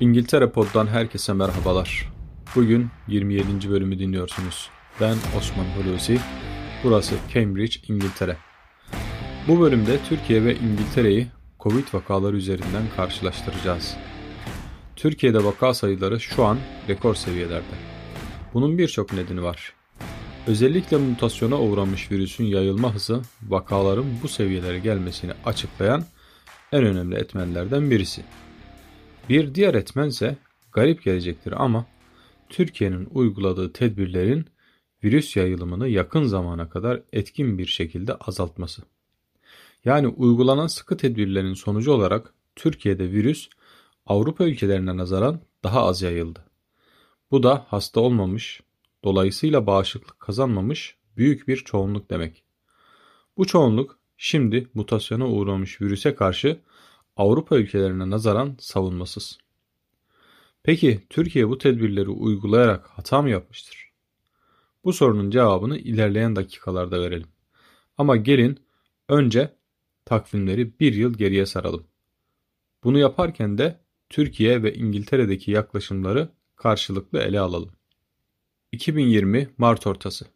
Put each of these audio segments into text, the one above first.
İngiltere Pod'dan herkese merhabalar. Bugün 27. bölümü dinliyorsunuz. Ben Osman Hulusi. Burası Cambridge, İngiltere. Bu bölümde Türkiye ve İngiltere'yi Covid vakaları üzerinden karşılaştıracağız. Türkiye'de vaka sayıları şu an rekor seviyelerde. Bunun birçok nedeni var. Özellikle mutasyona uğramış virüsün yayılma hızı vakaların bu seviyelere gelmesini açıklayan en önemli etmenlerden birisi. Bir diğer etmen ise garip gelecektir ama Türkiye'nin uyguladığı tedbirlerin virüs yayılımını yakın zamana kadar etkin bir şekilde azaltması. Yani uygulanan sıkı tedbirlerin sonucu olarak Türkiye'de virüs Avrupa ülkelerine nazaran daha az yayıldı. Bu da hasta olmamış, dolayısıyla bağışıklık kazanmamış büyük bir çoğunluk demek. Bu çoğunluk şimdi mutasyona uğramış virüse karşı Avrupa ülkelerine nazaran savunmasız. Peki Türkiye bu tedbirleri uygulayarak hata mı yapmıştır? Bu sorunun cevabını ilerleyen dakikalarda verelim. Ama gelin önce takvimleri bir yıl geriye saralım. Bunu yaparken de Türkiye ve İngiltere'deki yaklaşımları karşılıklı ele alalım. 2020 Mart ortası.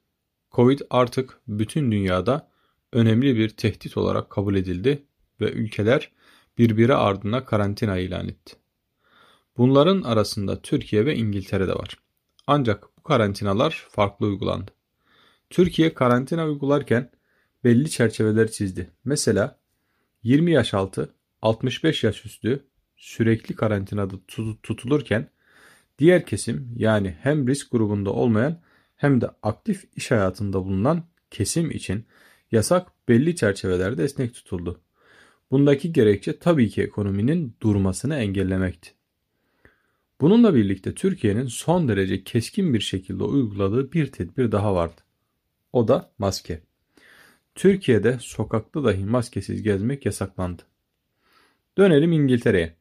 Covid artık bütün dünyada önemli bir tehdit olarak kabul edildi ve ülkeler birbiri ardına karantina ilan etti. Bunların arasında Türkiye ve İngiltere de var. Ancak bu karantinalar farklı uygulandı. Türkiye karantina uygularken belli çerçeveler çizdi. Mesela 20 yaş altı, 65 yaş üstü sürekli karantinada tutulurken diğer kesim yani hem risk grubunda olmayan hem de aktif iş hayatında bulunan kesim için yasak belli çerçevelerde esnek tutuldu. Bundaki gerekçe tabii ki ekonominin durmasını engellemekti. Bununla birlikte Türkiye'nin son derece keskin bir şekilde uyguladığı bir tedbir daha vardı. O da maske. Türkiye'de sokakta dahi maskesiz gezmek yasaklandı. Dönelim İngiltere'ye.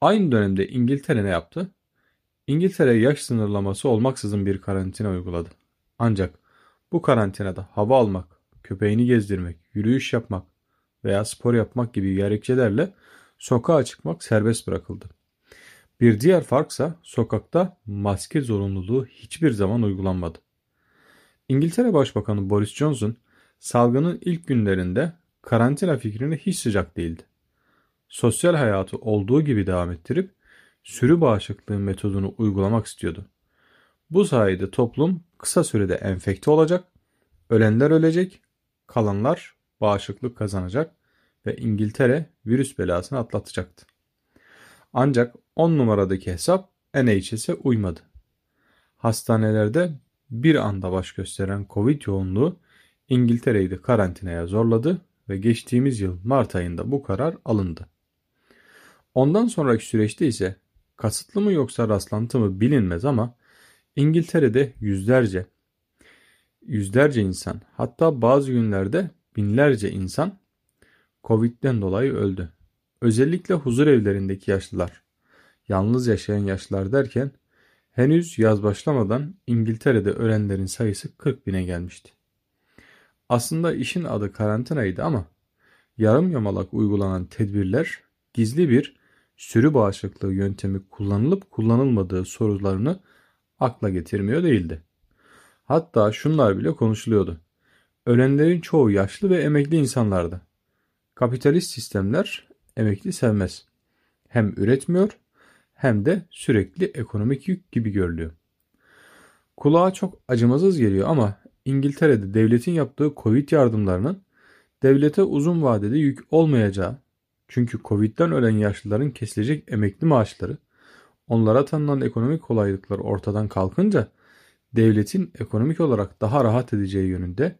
Aynı dönemde İngiltere ne yaptı? İngiltere yaş sınırlaması olmaksızın bir karantina uyguladı. Ancak bu karantinada hava almak, köpeğini gezdirmek, yürüyüş yapmak veya spor yapmak gibi gerekçelerle sokağa çıkmak serbest bırakıldı. Bir diğer farksa sokakta maske zorunluluğu hiçbir zaman uygulanmadı. İngiltere Başbakanı Boris Johnson salgının ilk günlerinde karantina fikrine hiç sıcak değildi. Sosyal hayatı olduğu gibi devam ettirip sürü bağışıklığı metodunu uygulamak istiyordu. Bu sayede toplum kısa sürede enfekte olacak, ölenler ölecek, kalanlar bağışıklık kazanacak ve İngiltere virüs belasını atlatacaktı. Ancak 10 numaradaki hesap NHS'e uymadı. Hastanelerde bir anda baş gösteren Covid yoğunluğu İngiltere'yi de karantinaya zorladı ve geçtiğimiz yıl Mart ayında bu karar alındı. Ondan sonraki süreçte ise kasıtlı mı yoksa rastlantı mı bilinmez ama İngiltere'de yüzlerce yüzlerce insan hatta bazı günlerde binlerce insan Covid'den dolayı öldü. Özellikle huzur evlerindeki yaşlılar, yalnız yaşayan yaşlılar derken henüz yaz başlamadan İngiltere'de ölenlerin sayısı 40 bine gelmişti. Aslında işin adı karantinaydı ama yarım yamalak uygulanan tedbirler gizli bir sürü bağışıklığı yöntemi kullanılıp kullanılmadığı sorularını akla getirmiyor değildi. Hatta şunlar bile konuşuluyordu. Ölenlerin çoğu yaşlı ve emekli insanlardı. Kapitalist sistemler emekli sevmez. Hem üretmiyor hem de sürekli ekonomik yük gibi görülüyor. Kulağa çok acımasız geliyor ama İngiltere'de devletin yaptığı Covid yardımlarının devlete uzun vadede yük olmayacağı çünkü Covid'den ölen yaşlıların kesilecek emekli maaşları onlara tanınan ekonomik kolaylıklar ortadan kalkınca devletin ekonomik olarak daha rahat edeceği yönünde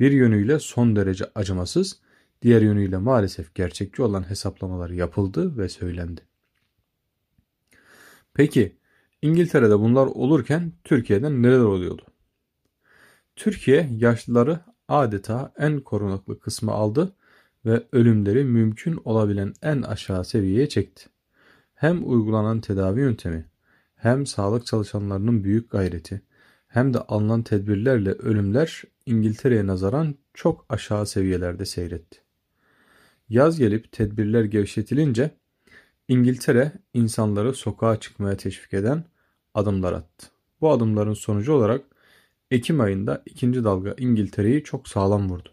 bir yönüyle son derece acımasız, diğer yönüyle maalesef gerçekçi olan hesaplamalar yapıldı ve söylendi. Peki İngiltere'de bunlar olurken Türkiye'de neler oluyordu? Türkiye yaşlıları adeta en korunaklı kısmı aldı ve ölümleri mümkün olabilen en aşağı seviyeye çekti. Hem uygulanan tedavi yöntemi, hem sağlık çalışanlarının büyük gayreti, hem de alınan tedbirlerle ölümler İngiltere'ye nazaran çok aşağı seviyelerde seyretti. Yaz gelip tedbirler gevşetilince İngiltere insanları sokağa çıkmaya teşvik eden adımlar attı. Bu adımların sonucu olarak Ekim ayında ikinci dalga İngiltere'yi çok sağlam vurdu.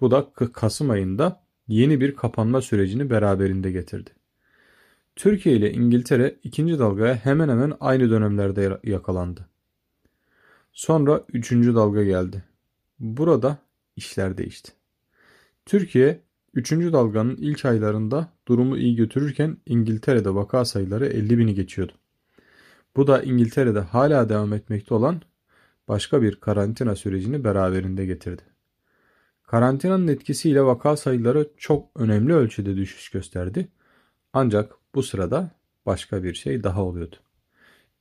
Bu da Kasım ayında yeni bir kapanma sürecini beraberinde getirdi. Türkiye ile İngiltere ikinci dalgaya hemen hemen aynı dönemlerde yakalandı. Sonra üçüncü dalga geldi. Burada işler değişti. Türkiye üçüncü dalganın ilk aylarında durumu iyi götürürken İngiltere'de vaka sayıları 50 bini geçiyordu. Bu da İngiltere'de hala devam etmekte olan başka bir karantina sürecini beraberinde getirdi. Karantinanın etkisiyle vaka sayıları çok önemli ölçüde düşüş gösterdi. Ancak bu sırada başka bir şey daha oluyordu.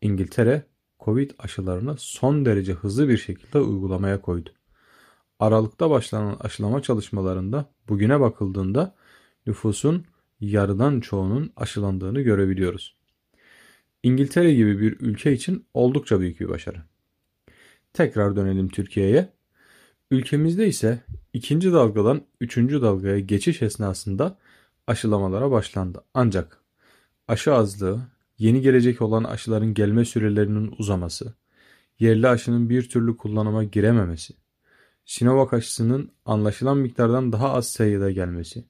İngiltere Covid aşılarını son derece hızlı bir şekilde uygulamaya koydu. Aralıkta başlanan aşılama çalışmalarında bugüne bakıldığında nüfusun yarıdan çoğunun aşılandığını görebiliyoruz. İngiltere gibi bir ülke için oldukça büyük bir başarı. Tekrar dönelim Türkiye'ye. Ülkemizde ise ikinci dalgadan üçüncü dalgaya geçiş esnasında aşılamalara başlandı. Ancak aşı azlığı, yeni gelecek olan aşıların gelme sürelerinin uzaması, yerli aşının bir türlü kullanıma girememesi, Sinovac aşısının anlaşılan miktardan daha az sayıda gelmesi,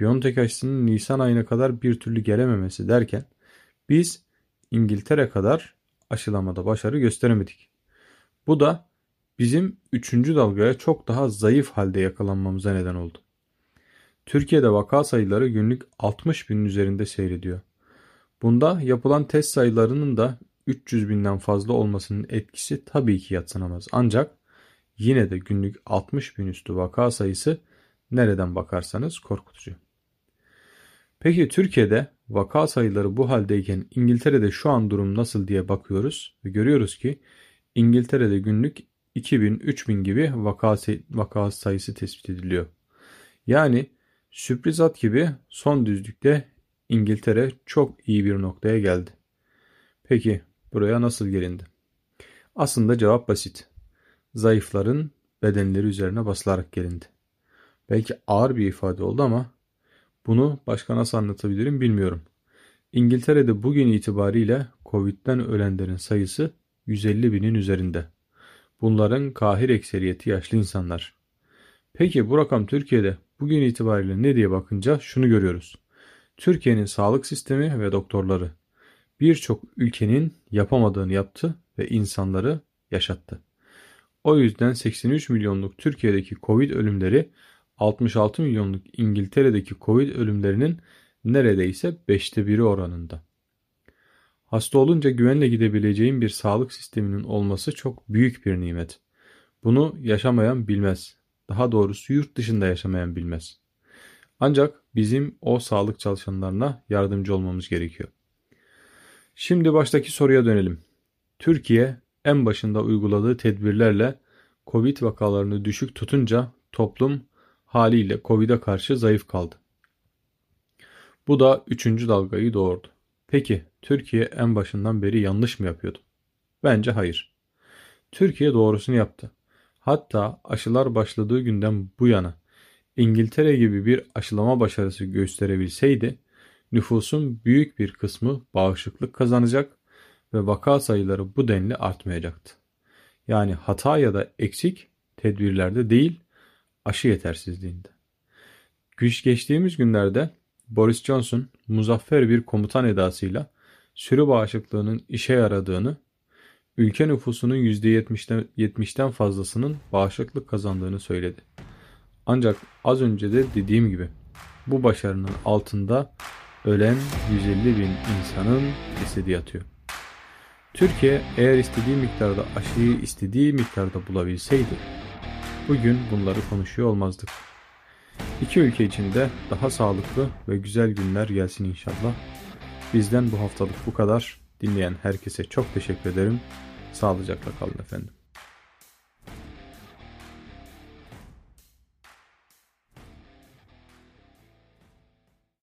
BioNTech aşısının Nisan ayına kadar bir türlü gelememesi derken biz İngiltere kadar aşılamada başarı gösteremedik. Bu da bizim 3. dalgaya çok daha zayıf halde yakalanmamıza neden oldu. Türkiye'de vaka sayıları günlük 60 binin üzerinde seyrediyor. Bunda yapılan test sayılarının da 300 binden fazla olmasının etkisi tabii ki yatsınamaz. Ancak yine de günlük 60 bin üstü vaka sayısı nereden bakarsanız korkutucu. Peki Türkiye'de vaka sayıları bu haldeyken İngiltere'de şu an durum nasıl diye bakıyoruz ve görüyoruz ki İngiltere'de günlük 2000-3000 gibi vaka, vaka sayısı tespit ediliyor. Yani sürpriz at gibi son düzlükte İngiltere çok iyi bir noktaya geldi. Peki buraya nasıl gelindi? Aslında cevap basit. Zayıfların bedenleri üzerine basılarak gelindi. Belki ağır bir ifade oldu ama bunu başka nasıl anlatabilirim bilmiyorum. İngiltere'de bugün itibariyle Covid'den ölenlerin sayısı 150 binin üzerinde. Bunların kahir ekseriyeti yaşlı insanlar. Peki bu rakam Türkiye'de bugün itibariyle ne diye bakınca şunu görüyoruz. Türkiye'nin sağlık sistemi ve doktorları birçok ülkenin yapamadığını yaptı ve insanları yaşattı. O yüzden 83 milyonluk Türkiye'deki Covid ölümleri 66 milyonluk İngiltere'deki Covid ölümlerinin neredeyse 5'te biri oranında. Hasta olunca güvenle gidebileceğin bir sağlık sisteminin olması çok büyük bir nimet. Bunu yaşamayan bilmez. Daha doğrusu yurt dışında yaşamayan bilmez. Ancak bizim o sağlık çalışanlarına yardımcı olmamız gerekiyor. Şimdi baştaki soruya dönelim. Türkiye en başında uyguladığı tedbirlerle Covid vakalarını düşük tutunca toplum haliyle Covid'e karşı zayıf kaldı. Bu da üçüncü dalgayı doğurdu. Peki Türkiye en başından beri yanlış mı yapıyordu? Bence hayır. Türkiye doğrusunu yaptı. Hatta aşılar başladığı günden bu yana İngiltere gibi bir aşılama başarısı gösterebilseydi nüfusun büyük bir kısmı bağışıklık kazanacak ve vaka sayıları bu denli artmayacaktı. Yani hata ya da eksik tedbirlerde değil aşı yetersizliğinde. Güç geçtiğimiz günlerde Boris Johnson muzaffer bir komutan edasıyla sürü bağışıklığının işe yaradığını, ülke nüfusunun %70'den 70'ten fazlasının bağışıklık kazandığını söyledi. Ancak az önce de dediğim gibi bu başarının altında ölen 150 bin insanın cesedi yatıyor. Türkiye eğer istediği miktarda aşıyı istediği miktarda bulabilseydi bugün bunları konuşuyor olmazdık. İki ülke için de daha sağlıklı ve güzel günler gelsin inşallah. Bizden bu haftalık bu kadar. Dinleyen herkese çok teşekkür ederim. Sağlıcakla kalın efendim.